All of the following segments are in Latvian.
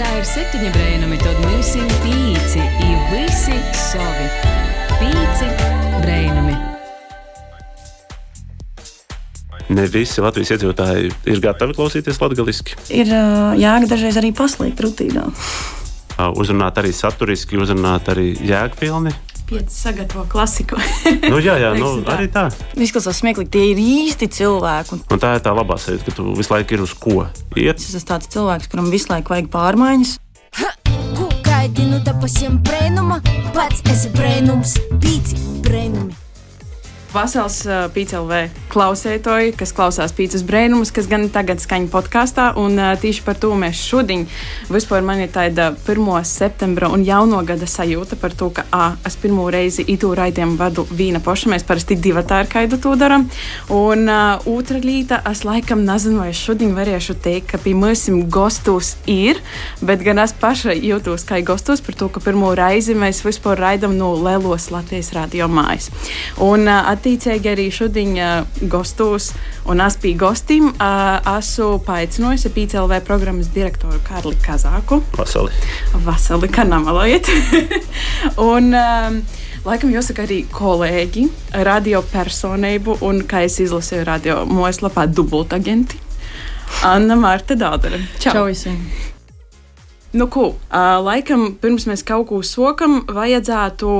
Latgaļā ir septiņi brēnumi, tad mēs esam pīci, i visi savi. Pīci brēnumi. Ne visi Latvijas iedzīvotāji ir gatavi klausīties latviešu. Ir ā, jēga dažreiz arī paslēgt rutīnā. Uzrunāt arī saturiski, uzrunāt arī jēgpilni. Pieci sagatavo klasiku. Nu, jā, jā nu, tā. arī tā. Izklausās smieklīgi, tie ir īsti cilvēki. Un Un tā ir tā labā sajūta, ka tu visu laiku ir uz ko iet. es esmu tāds cilvēks, kuram visu laiku vajag pārmaiņas. Ko gaidi, nu da pasiem brēnuma, pats esi brēnums, pīci brēnumi. Vasals uh, PCLV klausētoji, kas klausās pīcis brēnumus, kas gan tagad skaņa podkāstā. Un uh, tieši par to mēs šodien vispār man ir tāda 1. septembra un jauno gada sajūta par to, ka ā, es pirmo reizi itu raidījumu vadu vīna poša. Mēs parasti divi tā ir kaidu to darām. Un uh, otra līta, es laikam nezinu, vai es šodien varēšu teikt, ka pie mums gostos ir, bet gan es paša jūtos kā gostos par to, ka pirmo reizi mēs vispār raidām no Lielos Latvijas radio mājas. Un uh, attiecīgi arī šodien gostos, un es biju gostim, esmu paaicinājusi PCLV programmas direktoru Kārli Kazāku. Vasali. Vasarī, kā namalojiet. un, um, Laikam jūs esat arī kolēģi, radio personību, un, kā es izlasīju radio mājaslapā, dubultagenti. Anna Marta Dārdere. Čau visiem! Nu, ko, uh, laikam, pirms mēs kaut ko sokam, vajadzētu,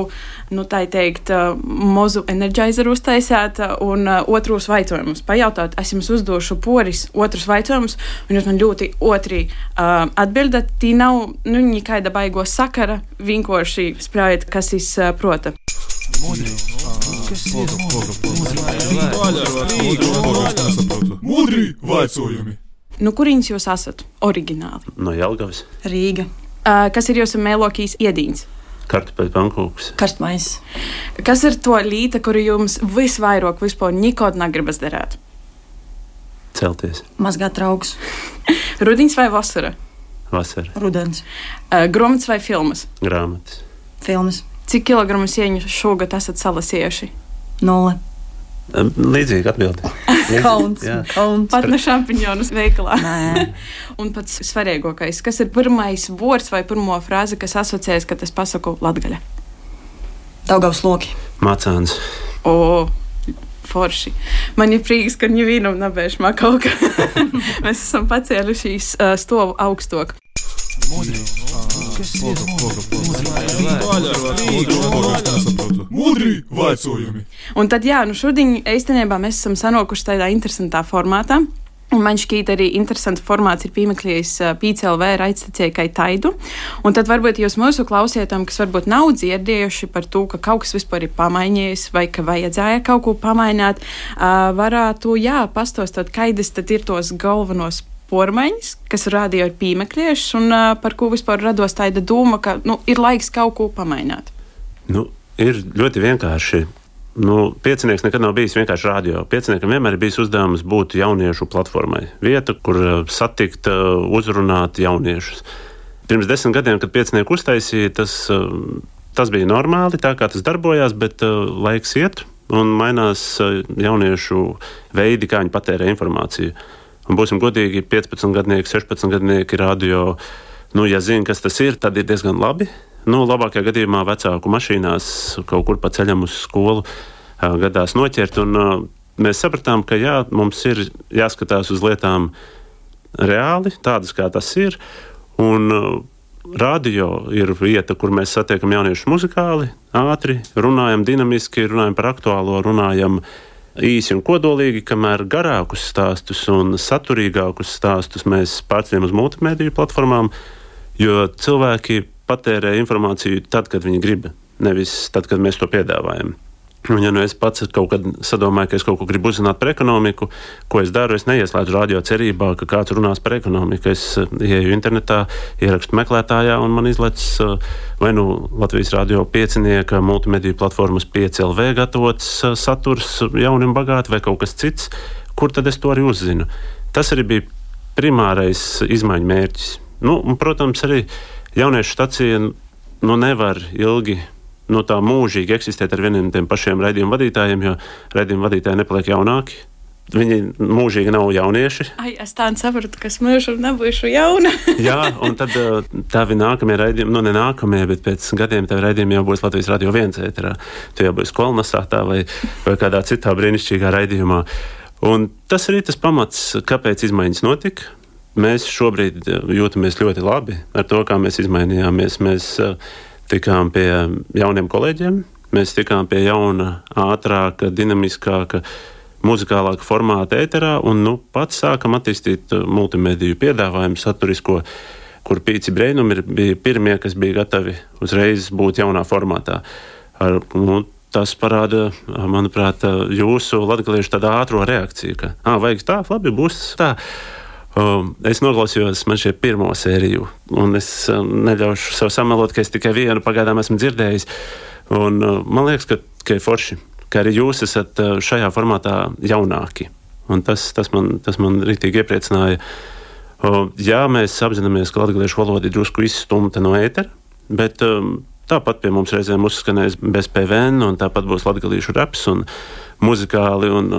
nu, tā teikt, uh, mozu enerģizeru uztaisīt uh, un uh, otros jautājumus pajautāt. Es jums uzdošu poris otrus jautājumus, un jūs man ļoti otri uh, atbildat. Tī nav, nu, nekāda baigo sakara, vienkārši sprājiet, kas izprota. Mudri vaicojumi! Nu, kurīņš jūs esat oriģināli? No Jelgavas. Rīga, Uh, kas ir jūsu mēlokīs iedīns? Kartupeļu pankūks. karstmais, Kas ir to līta, kuru jums visvairāk vispār nekad negribas darīt? Celties. mazgāt trauks, Rudiņš vai vasara? Vasara. rudens, Uh, Grāmatas vai filmas? Grāmatas. filmas, Cik kilogramu sieņu šogad esat salasījuši? nulle. Līdzīga atbilde. Kauns, kauns. Pat ne šampiņonus veikalā. Nē, Un pats svarīgākais, kas ir pirmais vārds vai pirmā frāze, kas asociējas, kad es pasaku latgaļa? Daugavs loki. Mācāns. O, forši. Man ir prieks, ka nevienam nebēžamā kaut kā. Mēs esam pacēlušies uh, stovu augstāk. Mudri vaicojumi! Un tad, jā, nu šodien īstenībā mēs esam sanokuši tādā interesantā formātā. Un man šķiet, arī interesants formāts ir piemeklējis PCLV raidstacijai kā taidu. Un tad varbūt jūs mūsu klausītājiem, kas varbūt nav dzirdējuši par to, ka kaut kas vispār ir pamainījies vai ka vajadzēja kaut ko pamainīt, ā, varētu, jā, pastostot, kādas tad ir tos galvenos pormaiņas, kas rādīja ir piemeklējušas un par ko vispār rados tāda doma, ka nu, ir laiks kaut ko pamainīt. Nu, ir ļoti vienkārši. Nu, piecinieks nekad nav bijis vienkārši radio. Pieciniekam vienmēr ir bijis uzdevums būt jauniešu platformai. Vieta, kur uh, satikt, uh, uzrunāt jauniešus. Pirms desmit gadiem, kad piecinieku uztaisīja, tas, uh, tas bija normāli, tā kā tas darbojās, bet laiks iet un mainās jauniešu veidi, kā viņi patērē informāciju. Un būsim godīgi, 15 gadnieki, 16 gadnieki radio. Nu, ja zina, kas tas ir, tad ir diezgan labi. Nu, labākajā gadījumā vecāku mašīnās kaut kur pa ceļam uz skolu gadās noķert. Un, mēs sapratām, ka jā, mums ir jāskatās uz lietām reāli, tādas kā tas ir. Un, Radio ir vieta, kur mēs satiekam jauniešus muzikāli, ātri, runājam dinamiski, runājam par aktuālo, runājam īsi un kodolīgi, kamēr garākus stāstus un saturīgākus stāstus mēs pārceļam uz multimediju platformām, jo cilvēki patērē informāciju tad, kad viņi grib, nevis tad, kad mēs to piedāvājam. Un, ja nu es pats kaut kad sadomāju, ka es kaut ko gribu uzzināt par ekonomiku, ko es daru, es neieslēdzu radio cerībā, ka kāds runās par ekonomiku. Es uh, ieeju internetā, ierakstu meklētājā, un man izlaiž uh, vai nu Latvijas radio piecinieka, multimediju platformas 5LV gatavots uh, saturs, jauni un bagāti, vai kaut kas cits, kur tad es to arī uzzinu. Tas arī bija primārais izmaiņu mērķis. Nu, un, protams, arī jauniešu stacija nu, nevar ilgi no tā mūžīgi eksistēt ar vieniem tiem pašiem raidījumu vadītājiem, jo raidījumu vadītāji nepaliek jaunāki. viņi mūžīgi nav jaunieši. Ai, es tā sapratu, ka es mūžu nebūšu jauna. Jā, un tad uh, tavi nākamie raidījumi, nu ne nākamie, bet pēc gadiem tev raidījumi jau būs Latvijas radio viens ēterā. Tu jau būsi kolonizētā vai, vai kādā citā brīnišķīgā raidījumā. Un tas arī tas pamats, kāpēc izmaiņas notika. Mēs šobrīd uh, jūtamies ļoti labi ar to, kā mēs izmainījāmies. Mēs uh, tikām pie jauniem kolēģiem, mēs tikām pie jauna, ātrāka, dinamiskāka muzikālāka formāta ēterā, un nu, pats sākam attīstīt uh, multimediju piedāvājumu saturisko, kur pīci brēnumi bija pirmie, kas bija gatavi uzreiz būt jaunā formātā. Ar, nu, tas parāda, manuprāt, jūsu latgaliešu tādu ātro reakciju, ka, ah, vajag tā, labi, būs tā. Um, es noklausījos man šie pirmo sēriju, un es um, neļaušu sev samelot, ka es tikai vienu pagaidām esmu dzirdējis. Un, uh, man liekas, ka, ka ir forši ka arī jūs esat uh, šajā formātā jaunāki. Un tas, tas, man, tas man rītīgi iepriecināja. Jā, mēs apzināmies, ka latviešu valoda ir drusku izstumta no ētera, bet um, tāpat pie mums reizēm uzskanēs bez PVN, un tāpat būs latviešu reps. Un, muzikāli, un,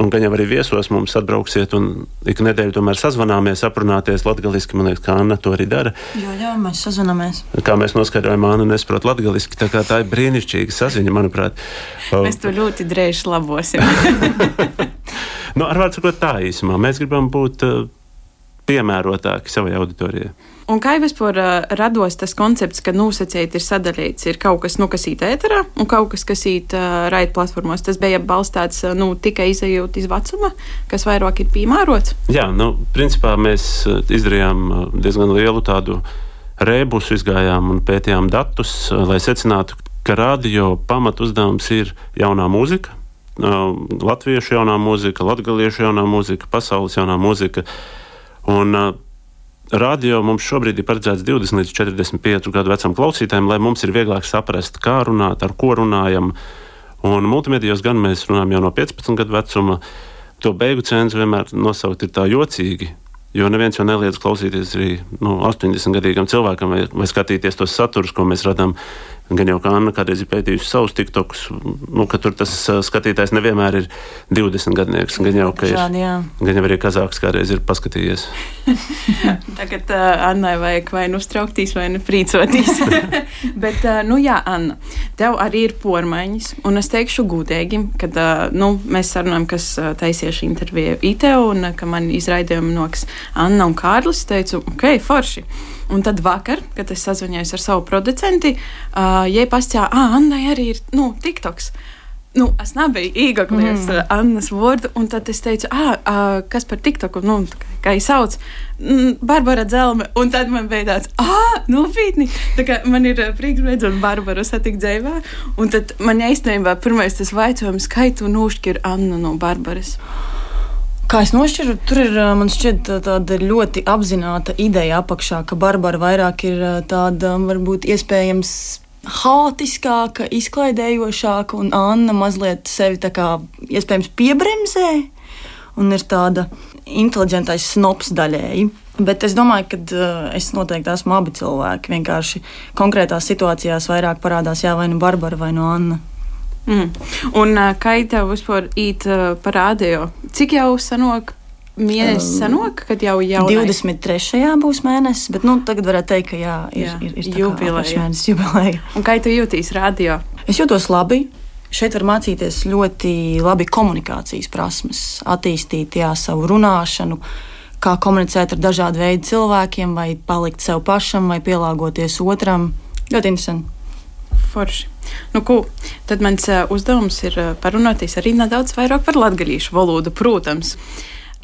un gan jau arī viesos mums atbrauksiet, un ik nedēļu tomēr sazvanāmies, aprunāties latviešu. Man liekas, ka Anna to arī dara. Jā, jā, mēs sazvanāmies. Kā mēs noskaidrojām, Anna nesaprot latviešu. Tā, tā ir brīnišķīga saziņa, manuprāt. Mēs to ļoti drēži labosim. nu, ar vārdu sakot, tā īsumā mēs gribam būt uh, piemērotāki savai auditorijai. Un kā jau vispār uh, rados tas koncepts, ka nosacījumi ir sadalīts, ir kaut kas, nu, kas īt ēterā, un kaut kas, kas īt uh, raida platformos. Tas bija balstīts uh, nu, tikai izējot iz vecuma, kas vairāk ir piemērots. Jā, nu, principā mēs izdarījām diezgan lielu tādu rēbusu, izgājām un pētījām datus, lai secinātu, ka radio pamatu uzdevums ir jaunā mūzika. Latviešu jaunā mūzika, latviešu jaunā mūzika, pasaules jaunā mūzika. Un, radio mums šobrīd ir paredzēts 20 līdz 45 gadu vecam klausītājam, lai mums ir vieglāk saprast, kā runāt, ar ko runājam. Un multimedijos gan mēs runājam jau no 15 gadu vecuma. To beigu cenzu vienmēr nosaukt ir tā jocīgi. Jo neviens jau neliedz klausīties arī nu, 80 gadīgam cilvēkam vai, vai skatīties tos saturus, ko mēs radām Gan jau kā Anna kādreiz ir pētījusi savus tiktokus, nu, ka tur tas skatītājs nevienmēr ir 20 gadnieks. Gan jau, ir, Žādi, gan jau arī Kazāks kādreiz ir paskatījies. Tagad uh, Annai vajag vai nu straukties, vai nu priecāties. Bet, uh, nu jā, Anna, tev arī ir pormaiņas, un es teikšu gudīgi, ka uh, nu, mēs sarunājam, kas uh, taisīja interviju IT, un uh, ka man izraidījumi noks Anna un Kārlis. teicu, ok, forši. Un tad vakar, kad es sazvanījos ar savu producentu, uh, jai pastāstīja, ah, Annai arī ir nu, TikToks. Nu, es nebiju īgaklis mm. Annas vārdu, un tad es teicu, ah, uh, kas par TikToku, nu, kā viņa sauc, Barbara Dzelme. Un tad man bija tāds, ah, nopietni. Tā kā man ir prieks redzēt Barbaru satikt dzīvē. Un tad man īstenībā pirmais tas vaicājums, kā tu nošķir Annu no Barbaras. Kā es nošķiru, tur ir man šķiet tāda ļoti apzināta ideja apakšā, ka Barbara vairāk ir tāda varbūt iespējams haotiskāka, izklaidējošāka, un Anna mazliet sevi tā kā iespējams piebremzē un ir tāda inteliģentais snops daļēji. Bet es domāju, ka uh, es noteikti esmu abi cilvēki. Vienkārši konkrētās situācijās vairāk parādās jā, vai nu Barbara vai nu Anna. Mm. Un kā tev vispār īt parādīja, cik jau sanāk mēnesis sanāk, kad jau jau 23. būs mēnesis, bet nu, tagad varētu teikt, ka jā, ir, jā, ir, ir jubileja. mēnesis jubileja. Un kā tu jūties radio? Es jūtos labi. Šeit var mācīties ļoti labi komunikācijas prasmes, attīstīt jā, savu runāšanu, kā komunicēt ar dažādu veidu cilvēkiem, vai palikt sev pašam, vai pielāgoties otram. Ļoti interesanti. Forši. Nu, ko, tad mans uzdevums ir parunāties arī nedaudz vairāk par latviešu valodu, protams.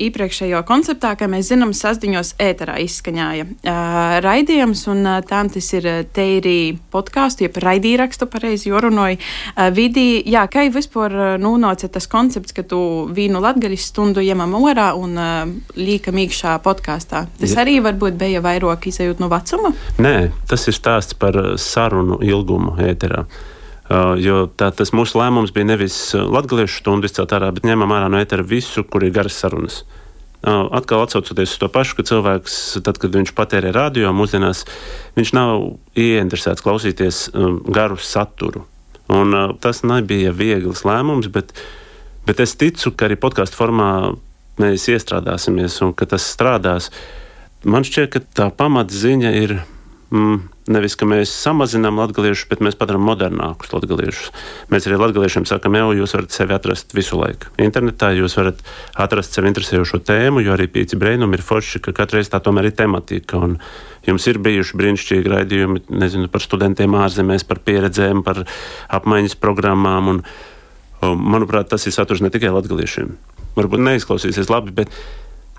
Iepriekšējo konceptā, kā mēs zinām, sastāvdaļos ēterā izskaņāja uh, raidījums, un uh, tam tas ir teiri podkāstu, jeb raidīrakstu, pareizi jorunāja uh, vidī. Jā, kā jau vispār uh, nonāca tas koncepts, ka tu vīnu latgaļas stundu ņemam orā un uh, līkam iekšā podkāstā. Tas Jā. arī varbūt bija vairāk izējūt no vecuma? Nē, tas ir stāsts par sarunu ilgumu ēterā. Uh, jo tā, tas mūsu lēmums bija nevis latviešu stundu izcelt ārā, bet ņemam ārā no ētera visu, kur ir garas sarunas. Uh, atkal atcaucoties uz to pašu, ka cilvēks, tad, kad viņš patērē radio, mūsdienās viņš nav ieinteresēts klausīties um, garu saturu. Un, uh, tas nebija viegls lēmums, bet Bet es ticu, ka arī podkāstu formā mēs iestrādāsimies un ka tas strādās. Man šķiet, ka tā pamatziņa ir mm, nevis, ka mēs samazinām latgaliešus, bet mēs padarām modernākus latgaliešus. Mēs arī latgaliešiem sakam, jau jūs varat sevi atrast visu laiku. Internetā jūs varat atrast sevi interesējošo tēmu, jo arī pīci brēnumi ir forši, ka katreiz tā tomēr ir tematika. Un jums ir bijuši brīnišķīgi raidījumi, nezinu, par studentiem ārzemēs, par pieredzēm, par apmaiņas programmām. Un, Manuprāt, tas ir saturs ne tikai latgaliešiem. Varbūt neizklausīsies labi, bet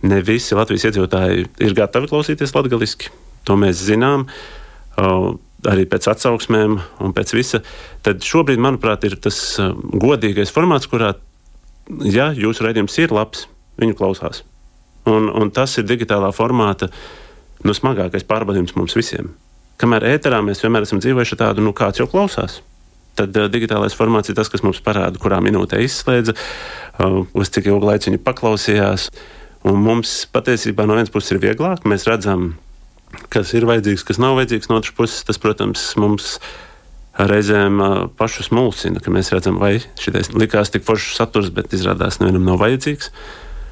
ne visi Latvijas iedzīvotāji ir gatavi klausīties latgaliski. To mēs zinām. Arī pēc atsauksmēm un pēc visa. Tad šobrīd, manuprāt, ir tas godīgais formāts, kurā, ja jūsu raidījums ir labs, viņu klausās. Un, un tas ir digitālā formāta nu, smagākais pārbaudījums mums visiem. Kamēr ēterā mēs vienmēr esam dzīvojuši tādu, nu, kāds jau klausās tad uh, digitālais formāts ir tas, kas mums parāda, kurā minūtē izslēdza, uh, uz cik ilgu laiku viņi paklausījās. Un mums patiesībā no vienas puses ir vieglāk, mēs redzam, kas ir vajadzīgs, kas nav vajadzīgs. No otras puses, tas, protams, mums reizēm pašus mulsina, ka mēs redzam, vai šis likās tik foršs saturs, bet izrādās nevienam nav vajadzīgs.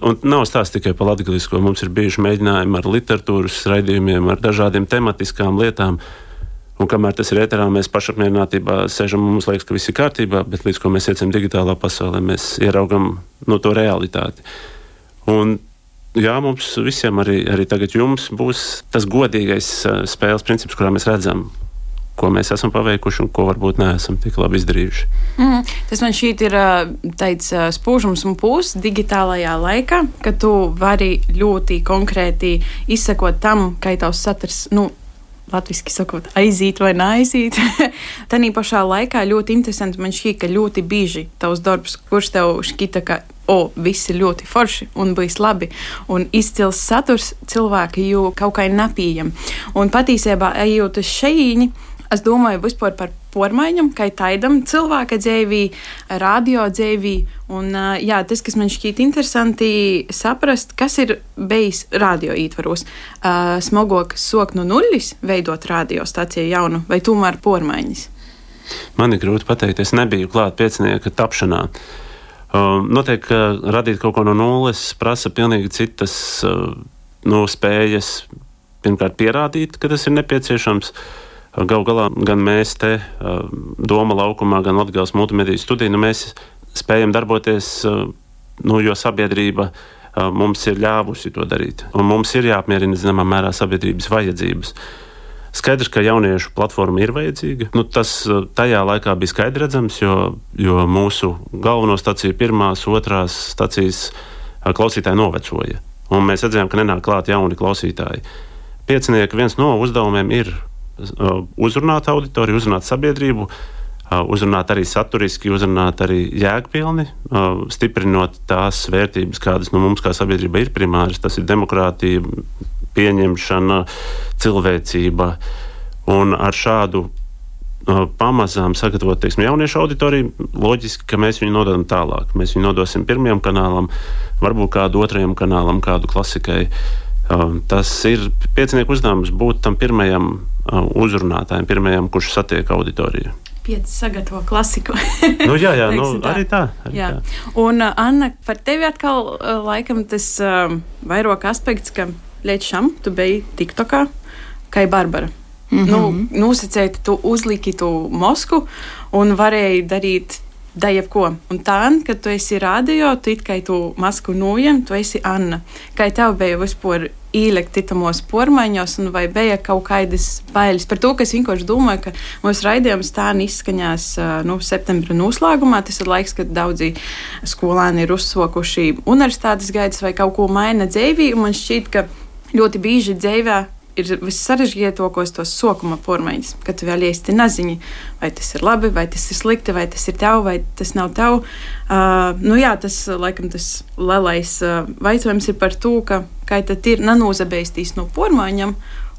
Un nav stāsts tikai par latviešu. Mums ir bijuši mēģinājumi ar literatūras raidījumiem, ar dažādiem tematiskām lietām. Un kamēr tas ir ēterā, mēs pašapmierinātībā sēžam mums liekas, ka viss ir kārtībā, bet līdz ko mēs iecam digitālā pasaulē, mēs ieraugam no to realitāti. Un, jā, mums visiem, arī, arī tagad būs tas godīgais spēles princips, kurā mēs redzam, ko mēs esam paveikuši un ko varbūt neesam tik labi izdarījuši. Mm, tas man šķiet ir teic, spūžums un pūs digitālajā laikā, ka tu vari ļoti konkrēti izsekot tam, kā tavs saturs. Nu, Latvijasiski sakot, aiziet vai neaiziet. Tanī pašā laikā ļoti interesanti man šķiet, ka ļoti bieži tavs darbs, kurš tev šķita, ka o, viss ir ļoti forši un bijis labi. Un izcils saturs cilvēki jau kaut kā nepieņem. Un patiesībā, ejot uz šejiņu, Es domāju vispār par pormaiņam, kā taidam cilvēka dzīvī, radio dzīvī. Un, jā, tas, kas man šķiet interesanti saprast, kas ir bijis radio ietvaros. Smagāk sok no nulles veidot radiostaciju jaunu vai tomēr pormaiņas? Man ir grūti pateikt, es nebiju klāt piecinieka tapšanā. Uh, noteikti, ka radīt kaut ko no nulles prasa pilnīgi citas uh, no spējas. Pirmkārt, pierādīt, ka tas ir nepieciešams. Uh, Galu galā gan mēs te, Doma laukumā, gan Latvijas multimediju studijā, nu, mēs spējam darboties, nu, jo sabiedrība mums ir ļāvusi to darīt. Un mums ir jāapmierina zināmā mērā sabiedrības vajadzības. Skaidrs, ka jauniešu platforma ir vajadzīga. Nu, tas tajā laikā bija skaidrs redzams, jo, jo mūsu galveno staciju, pirmās, otrās stacijas klausītāji novecoja. Un mēs redzējām, ka nenāk klāt jauni klausītāji. Piecinieki viens no uzdevumiem ir uzrunāt auditoriju, uzrunāt sabiedrību, uh, uzrunāt arī saturiski, uzrunāt arī jēgpilni, uh, stiprinot tās vērtības, kādas nu, mums kā sabiedrība ir primāras. Tas ir demokrātija, pieņemšana, cilvēcība. Un ar šādu pamazām sagatavot teiksim, jauniešu auditoriju, loģiski, ka mēs viņu nododam tālāk. Mēs viņu nodosim pirmajam kanālam, varbūt kādu otrajam kanālam, kādu klasikai. Tas ir piecinieku uzdevums būt tam pirmajam uzrunātājiem, pirmajam, kurš satiek auditoriju. Pieci sagatavo klasiku. nu, jā, jā nu, tā. arī tā. Arī jā. tā. Un, Anna, par tevi atkal laikam tas uh, vairāk aspekts, ka līdz šam tu biji TikTokā, kā Barbara. Mm -hmm. nu, nosacēti, tu uzliki tu mosku un varēji darīt da jebko. Un tā, kad tu esi radio, tu it kā tu masku nojam, tu esi Anna. Kā tev bija vispār ielikt titamos pormaiņos, un vai bija kaut kādas bailes par to, ka es vienkārši domāju, ka mūsu raidījums tā izskaņās nu, septembra noslēgumā. Tas ir laiks, kad daudzi skolēni ir uzsokuši universitātes gaitas vai kaut ko maina dzīvī, un man šķiet, ka ļoti bieži dzīvē ir vissarežģītākos tos sokuma pormaiņas, kad tu vēl īsti nezini, vai tas ir labi, vai tas ir slikti, vai tas ir tev, vai tas nav tev. Uh, nu jā, tas laikam tas lielais uh, jautājums ir par to, ka kā tad ir nanozabēstīs no pormaiņam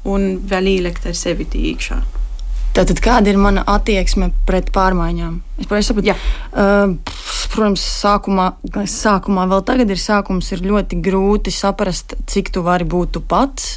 un vēl ielikt ar sevi iekšā. Tātad, kāda ir mana attieksme pret pārmaiņām? Es pareizi saprotu, uh, protams, sākumā, sākumā, vēl tagad ir sākums, ir ļoti grūti saprast, cik tu vari būt tu pats.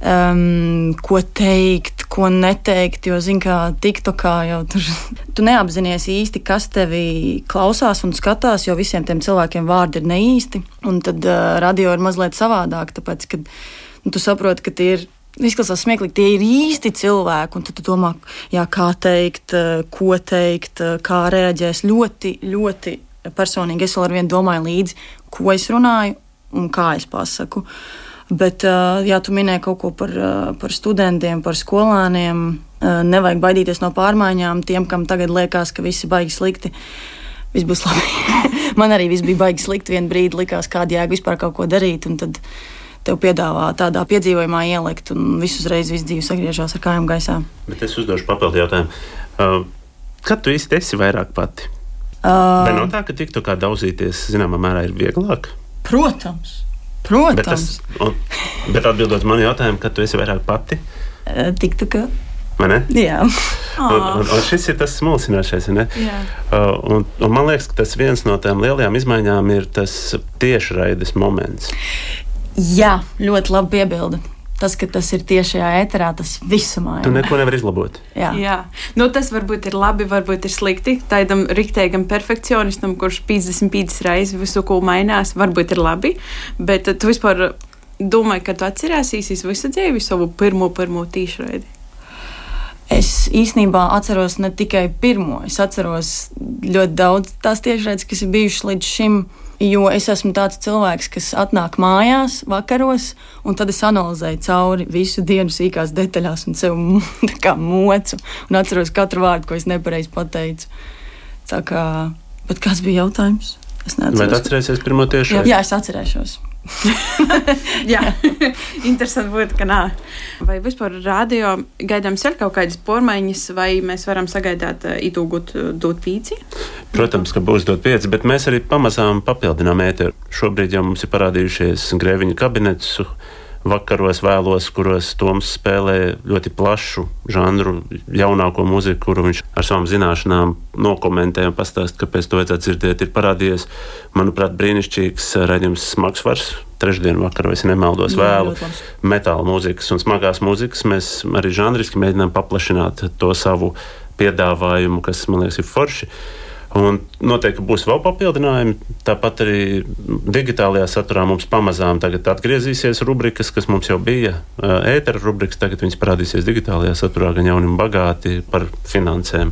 Um, ko teikt, ko neteikt. Jo, zināmā kā TikTokā jau tur tu neapzinājies īsti, kas tevi klausās un skatās, jo visiem tiem cilvēkiem vārdi ir neīsti. Un tad uh, radio ir mazliet savādāk, tāpēc, ka nu, tu saproti, ka tie ir. Izklausās smieklīgi, tie ir īsti cilvēki, un tad tu domā, jā, kā teikt, ko teikt, kā reaģēs. Ļoti, ļoti personīgi es vēl ar vienu domāju līdzi, ko es runāju un kā es pasaku. Bet, ja tu minēji kaut ko par, par studentiem, par skolāniem, nevajag baidīties no pārmaiņām. Tiem, kam tagad liekas, ka viss ir baigi slikti, viss būs labi. Man arī viss bija baigi slikti. Vienu brīdi likās, kāda jēga vispār kaut ko darīt. Tad tev piedāvā tādā piedzīvojumā ielikt, un visu uzreiz viss dzīve sagriežās ar kājām gaisā. Bet es uzdošu papildu jautājumu. Kad tu īsti esi vairāk pati? Uh, Vai no tā, ka tiktu kā daudzīties, zināmā mērā, ir vieglāk? Protams. Protams. Bet, tas, un, bet atbildot man jautājumu, kad tu esi vairāk pati? Uh, tiktu kā. Un, un, un šis ir tas smulsinošais. Uh, un, un man liekas, ka tas viens no tām lielajām izmaiņām ir tas tiešraides moments. Jā, ļoti labi piebildi tas, ka tas ir tiešajā ēterā, tas visu maina. Tu neko nevari izlabot. Jā, Jā. Nu, tas varbūt ir labi, varbūt ir slikti. Tādam rīktīgam perfekcionistam, kurš 55 reizes visu ko mainās, varbūt ir labi. Bet tu vispār domāji, ka tu atcerēsies visu dzīvi savu pirmo, pirmo tīšraidi. Es īstenībā atceros ne tikai pirmo, es atceros ļoti daudz tās tiešraides, kas ir bijušas līdz šim. Jo es esmu tāds cilvēks, kas atnāk mājās, vakaros, un tad es analizēju cauri visu dienu sīkās detaļās, un sev kā mocu, un atceros katru vārdu, ko es nepareizi pateicu. Tā kā, bet kāds bija jautājums? Es neatceros. Vai atcerēsies pirmo tiešo? Jā, jā, es atcerēšos. Jā, interesanti būtu, ka nā. Vai vispār radio gaidāms ir kaut kādas pormaiņas, vai mēs varam sagaidāt uh, itūgut uh, dot pīci? Protams, ka būs dot pieci, bet mēs arī pamazām papildinām ēteru. Šobrīd jau mums ir parādījušies grēviņu kabinets vakaros vēlos, kuros Toms spēlē ļoti plašu žanru, jaunāko muziku, kuru viņš ar savām zināšanām nokomentē un pastāsta, kāpēc to vajadzētu dzirdēt. Ir parādījies, manuprāt, brīnišķīgs raidījums Smagsvars. Trešdien vakarā, es nemaldos, vēlu metāla mūzikas un smagās mūzikas. Mēs arī žanriski mēģinām paplašināt to savu piedāvājumu, kas man liekas ir forši. Un noteikti būs vēl papildinājumi. Tāpat arī digitālajā saturā mums pamazām atgriezīsies rubrikas, kas mums jau bija ētera rubrikas. Tagad viņas parādīsies digitālajā saturā, gan jauni un bagāti par finansēm.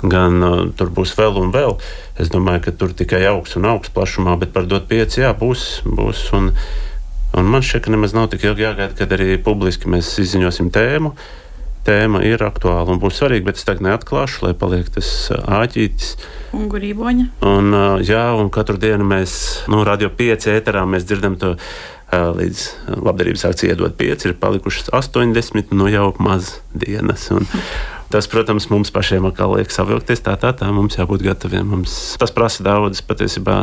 Gan uh, tur būs vēl un vēl. Es domāju, ka tur tikai augs un augs plašumā, bet par dot pieci, jā, būs. būs un, un man šķiet, ka nemaz nav tik ilgi jāgaida, kad arī publiski mēs izziņosim tēmu. Tēma ir aktuāla un būs svarīga, bet es tagad neatklāšu, lai paliek tas āķītis. Uh, un grīboņa. Un, jā, un katru dienu mēs, nu, radio 5 ēterā mēs dzirdam to līdz labdarības akcijai iedod 5, ir palikušas 80, nu jau maz dienas. Un, Tas, protams, mums pašiem atkal liek savilkties tā, tā, tā. Mums jābūt gataviem. Mums tas prasa daudz patiesībā.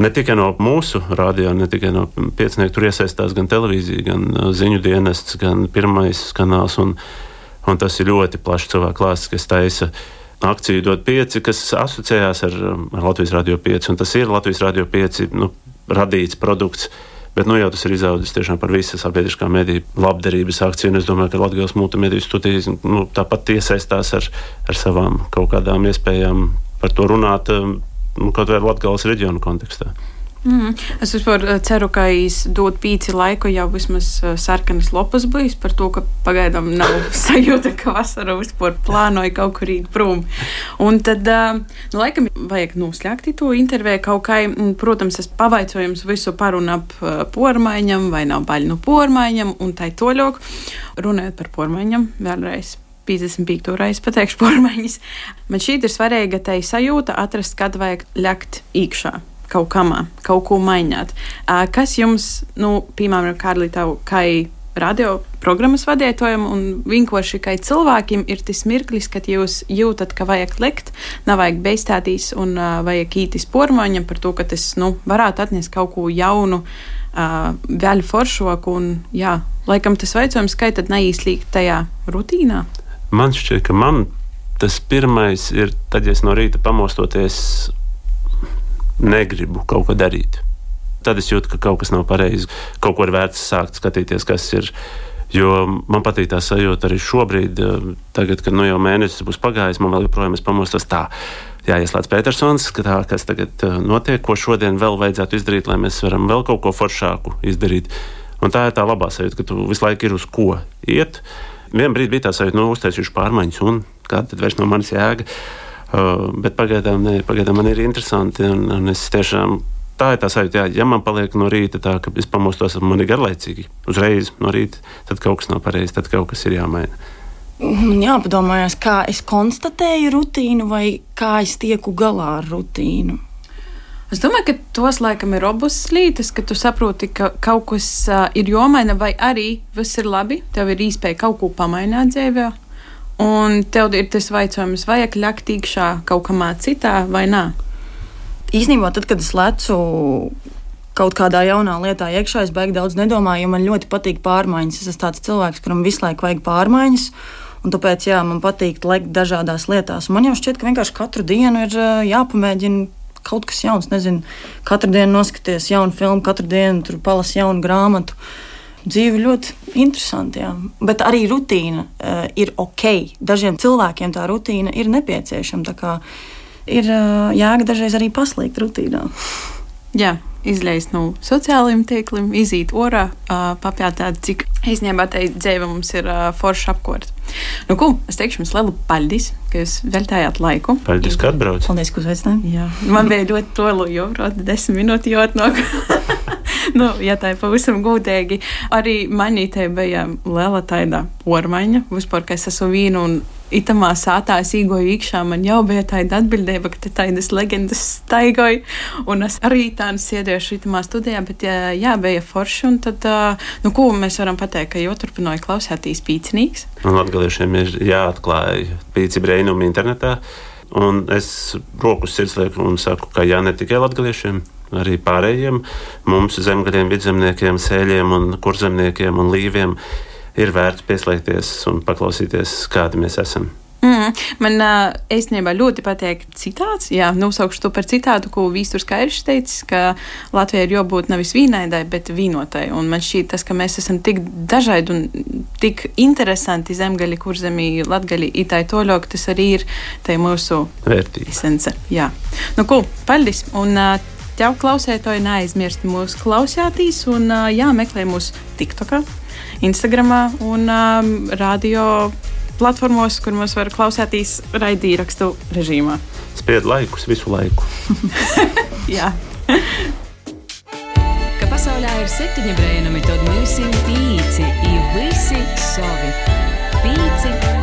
Ne tikai no mūsu radio, ne tikai no piecinieku, tur iesaistās gan televīzija, gan ziņu dienests, gan pirmais kanāls. Un, un tas ir ļoti plašs cilvēku klāsts, kas taisa akciju dod pieci, kas asociējās ar, ar Latvijas Rādio 5. Tas ir Latvijas Rādio 5 nu, radīts produkts. Bet nu, jau tas ir izaudzis tiešām par visu sabiedriskā mediju labdarības akciju. Es domāju, ka Latvijas multimediju studijas nu, tāpat iesaistās ar, ar savām kaut kādām iespējām par to runāt, nu, kaut vai Latvijas reģionu kontekstā. Mm. Es vispār eh, ceru, ka es dodu pīci laiku, jau vismaz eh, sarkanas lopas bijis par to, ka pagaidām nav sajūta, ka vasarā vispār plānoju kaut kur iet prom. Un tad, eh, nu, laikam, vajag noslēgt to interviju kaut kā. Protams, es pavaicoju jums visu par un ap pormaiņam, vai nav baļu no pormaiņam, un tai toļok. Runājot par pormaiņam, vēlreiz 55. reizi pateikšu pormaiņas. Man šī ir svarīga tai sajūta atrast, kad vajag ļakt iekšā kaut kamā, kaut ko mainīt. Kas jums, nu, piemēram, Kārlī, tev, kā radio programmas vadītājiem un vienkārši kā cilvēkiem ir tas mirklis, kad jūs jūtat, ka vajag likt, nav vajag beigstētīs un uh, vajag ītis pormaņam par to, ka tas nu, varētu atnest kaut ko jaunu, uh, vēl foršoku. Un, jā, laikam tas veicojums, kā tad neīslīgt tajā rutīnā. Man šķiet, ka man tas pirmais ir tad, ja es no rīta pamostoties negribu kaut ko darīt. Tad es jūtu, ka kaut kas nav pareizi. Kaut ko ir vērts sākt skatīties, kas ir Jo man patīk tā sajūta arī šobrīd, eh, tagad, kad nu jau mēnesis būs pagājis, man vēl joprojām ir pamostas tā. Jāieslēdz Petersons, tā, kas tagad eh, notiek, ko šodien vēl vajadzētu izdarīt, lai mēs varam vēl kaut ko foršāku izdarīt. Un tā ir tā labā sajūta, ka tu visu laiku ir uz ko iet. Vienā brīdī bija tā sajūta, nu, uztaisīšu pārmaiņas, un kāda tad vairs no manis jēga. Uh, bet pagaidām, ne, pagaidām man ir interesanti, un, un es tiešām tā ir tā sajūta, jā, ja man paliek no rīta tā, ka es pamostos, man ir garlaicīgi, uzreiz no rīta, tad kaut kas nav pareizi, tad kaut kas ir jāmaina. Man jāpadomājas, kā es konstatēju rutīnu vai kā es tieku galā ar rutīnu. Es domāju, ka tos laikam ir robustas līnijas, ka tu saproti, ka kaut kas uh, ir jomaina, vai arī viss ir labi. Tev ir iespēja kaut ko pamainīt dzīvē. Un tev ir tas jautājums, vai vajag ļakt iekšā kaut kā citā vai nē. Īsnībā, tad, kad es lecu kaut kādā jaunā lietā iekšā, es beigās daudz nedomāju, jo man ļoti patīk pārmaiņas. Es esmu tāds cilvēks, kuram visu laiku vajag pārmaiņas. Un tāpēc jā, man patīk lekt dažādās lietās. Man jau šķiet, ka vienkārši katru dienu ir jāpamēģina kaut kas jauns. Nezinu, katru dienu noskaties jaunu filmu, katru dienu tur palasi jaunu grāmatu. Dzīve ļoti interesanti, jā. bet arī rutīna uh, ir ok. Dažiem cilvēkiem tā rutīna ir nepieciešama. Ir uh, jēga dažreiz arī paslīgt rutīnā. Jā, izleist no sociālajiem tīkliem, iziet orā, papjautāt, cik īstenībā tai dzīve mums ir forša apkārt. Nu, ko, es teikšu jums lielu paldies, ka jūs veltījāt laiku. Paldies, ka atbraucāt. Paldies, ka uzaicinājāt. Jā, man bija ļoti tolu, jo rota desmit minūtes jotnāk. nu, ja tā ir pavisam gudīgi, arī manī te bija liela tāda pormaiņa, vispār, ka es esmu vīnu un itamā sātā es īgoju iekšā, man jau bija tāda atbildība, ka tādas legendas staigoju, un es arī tādu sēdēšu itamā studijā, bet jā, jā bija forši, un tad, nu, ko mēs varam pateikt, ka jau turpināja klausēties pīcinīgs. Un latgaliešiem ir jāatklāj pīci brēnumi internetā, un es roku sirds lieku un saku, ka jā, ne tikai latgaliešiem, arī pārējiem mums zemgaļiem, vidzemniekiem, sēļiem un kurzemniekiem un līviem ir vērts pieslēgties un paklausīties, kādi mēs esam. Mm, man īstenībā ļoti patīk citāts. Jā, nosaukšu to par citātu, ko Vīsturs Kairis teica, ka Latvijai ir jābūt nevis vīnaidai, bet vīnotai. Un man šķiet tas, ka mēs esam tik dažādi un tik interesanti zemgaļi, kur zemī latgaļi itai toļok, tas arī ir mūsu vērtība. Esence. Jā. Nu, ko, paldies! Un, uh, Tev, klausētāji, neaizmirst mūsu klausāties un jā, meklē mūsu TikTokā, Instagramā un um, radio platformos, kur mums var klausīties raidīrakstu režīmā. Spied laikus visu laiku. Jā. Ka pasaulē ir septiņi brēnumi, tad mēs esam pīci, ir visi savi. Pīci.